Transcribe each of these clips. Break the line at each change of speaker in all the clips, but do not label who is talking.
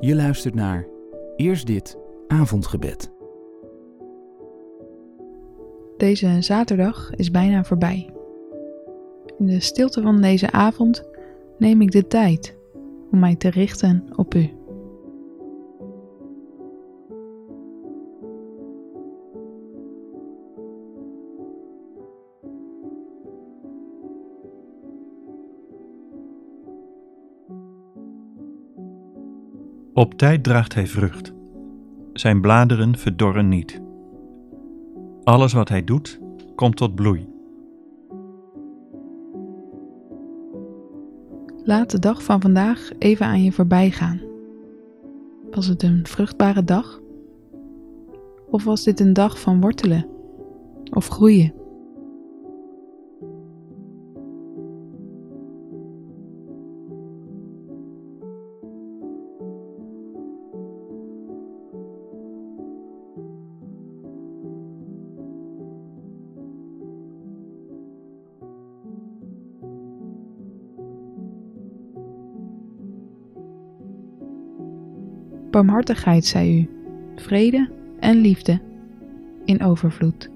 Je luistert naar Eerst dit avondgebed.
Deze zaterdag is bijna voorbij. In de stilte van deze avond neem ik de tijd om mij te richten op U.
Op tijd draagt hij vrucht. Zijn bladeren verdorren niet. Alles wat hij doet, komt tot bloei.
Laat de dag van vandaag even aan je voorbij gaan. Was het een vruchtbare dag? Of was dit een dag van wortelen of groeien? Barmhartigheid zij u, vrede en liefde in overvloed.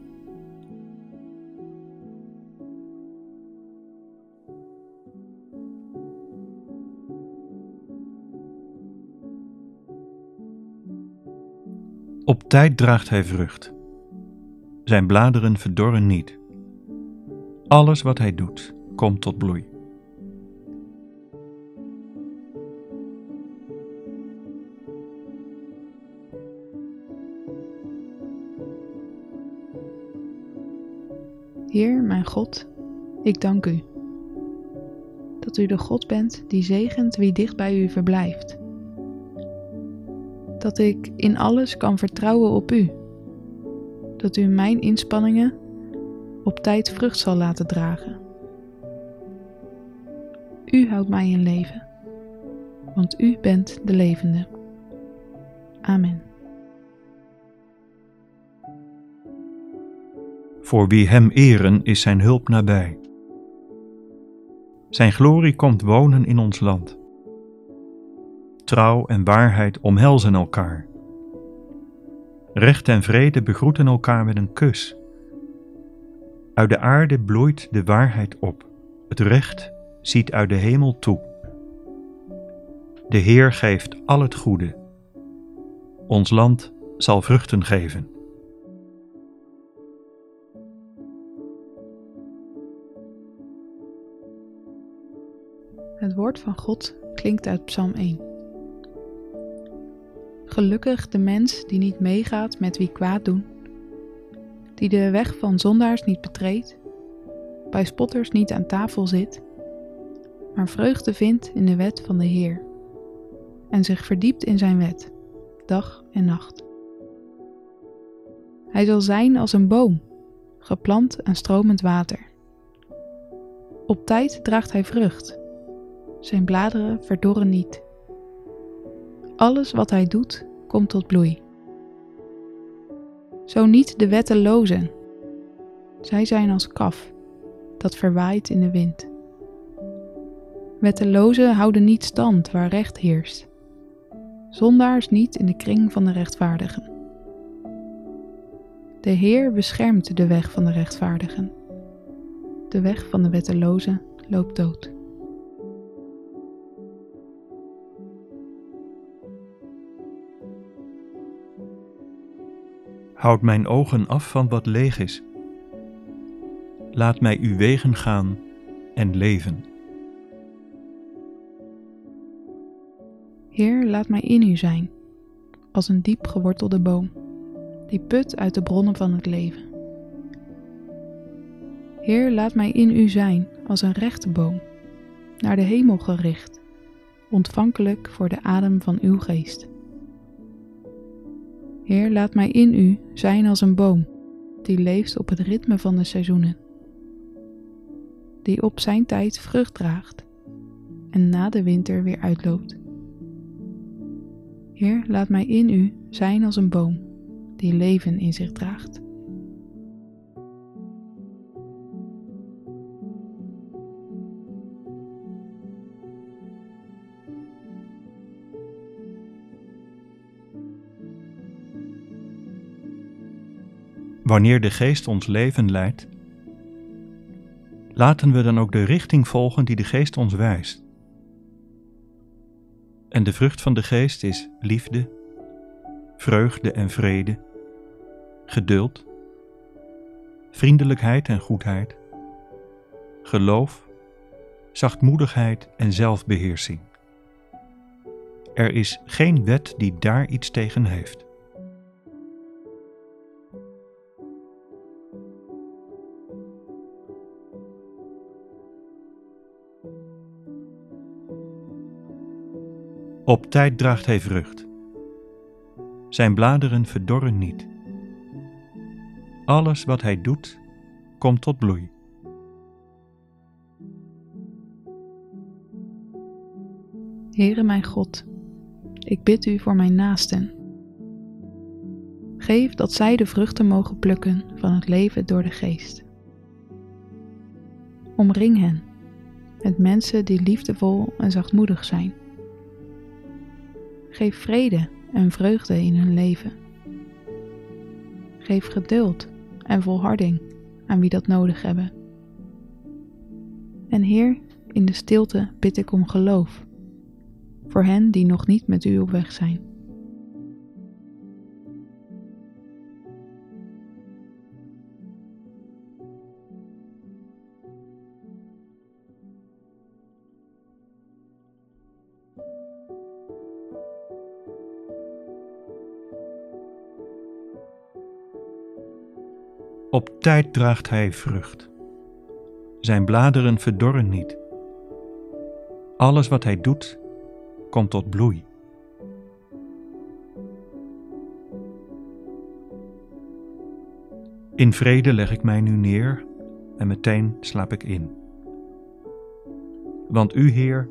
Op tijd draagt hij vrucht. Zijn bladeren verdorren niet. Alles wat hij doet, komt tot bloei.
Heer, mijn God, ik dank u. Dat u de God bent die zegent wie dicht bij u verblijft. Dat ik in alles kan vertrouwen op u. Dat u mijn inspanningen op tijd vrucht zal laten dragen. U houdt mij in leven, want u bent de levende. Amen.
Voor wie hem eren is zijn hulp nabij. Zijn glorie komt wonen in ons land. Trouw en waarheid omhelzen elkaar. Recht en vrede begroeten elkaar met een kus. Uit de aarde bloeit de waarheid op. Het recht ziet uit de hemel toe. De Heer geeft al het goede. Ons land zal vruchten geven.
Het woord van God klinkt uit Psalm 1. Gelukkig de mens die niet meegaat met wie kwaad doen, die de weg van zondaars niet betreedt, bij spotters niet aan tafel zit, maar vreugde vindt in de wet van de Heer en zich verdiept in zijn wet, dag en nacht. Hij zal zijn als een boom, geplant aan stromend water. Op tijd draagt hij vrucht zijn bladeren verdorren niet. Alles wat hij doet, komt tot bloei. Zo niet de wettelozen. Zij zijn als kaf, dat verwaait in de wind. Wettelozen houden niet stand waar recht heerst. Zondaars niet in de kring van de rechtvaardigen. De Heer beschermt de weg van de rechtvaardigen. De weg van de wettelozen loopt dood.
Houd mijn ogen af van wat leeg is. Laat mij uw wegen gaan en leven.
Heer, laat mij in u zijn, als een diep gewortelde boom, die put uit de bronnen van het leven. Heer, laat mij in u zijn, als een rechte boom, naar de hemel gericht, ontvankelijk voor de adem van uw geest. Heer, laat mij in u zijn als een boom die leeft op het ritme van de seizoenen, die op zijn tijd vrucht draagt en na de winter weer uitloopt. Heer, laat mij in u zijn als een boom die leven in zich draagt.
Wanneer de Geest ons leven leidt, laten we dan ook de richting volgen die de Geest ons wijst. En de vrucht van de Geest is liefde, vreugde en vrede, geduld, vriendelijkheid en goedheid, geloof, zachtmoedigheid en zelfbeheersing. Er is geen wet die daar iets tegen heeft. Op tijd draagt hij vrucht. Zijn bladeren verdorren niet. Alles wat hij doet, komt tot bloei.
Heere mijn God, ik bid u voor mijn naasten. Geef dat zij de vruchten mogen plukken van het leven door de geest. Omring hen met mensen die liefdevol en zachtmoedig zijn. Geef vrede en vreugde in hun leven. Geef geduld en volharding aan wie dat nodig hebben. En Heer, in de stilte bid ik om geloof voor hen die nog niet met u op weg zijn.
Op tijd draagt hij vrucht. Zijn bladeren verdorren niet. Alles wat hij doet, komt tot bloei. In vrede leg ik mij nu neer en meteen slaap ik in. Want U, Heer,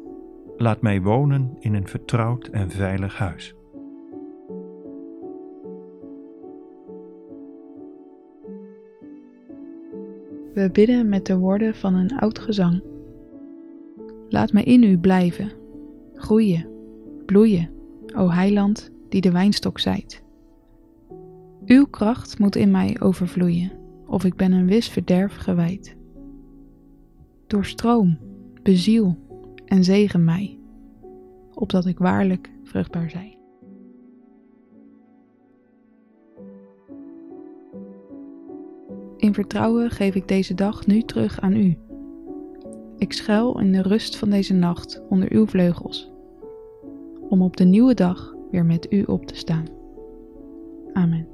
laat mij wonen in een vertrouwd en veilig huis.
We bidden met de woorden van een oud gezang. Laat mij in U blijven, groeien, bloeien, o heiland die de wijnstok zijt. Uw kracht moet in mij overvloeien, of ik ben een wis verderf gewijd. Doorstroom, beziel en zegen mij, opdat ik waarlijk vruchtbaar zij. In vertrouwen geef ik deze dag nu terug aan u. Ik schuil in de rust van deze nacht onder uw vleugels, om op de nieuwe dag weer met u op te staan. Amen.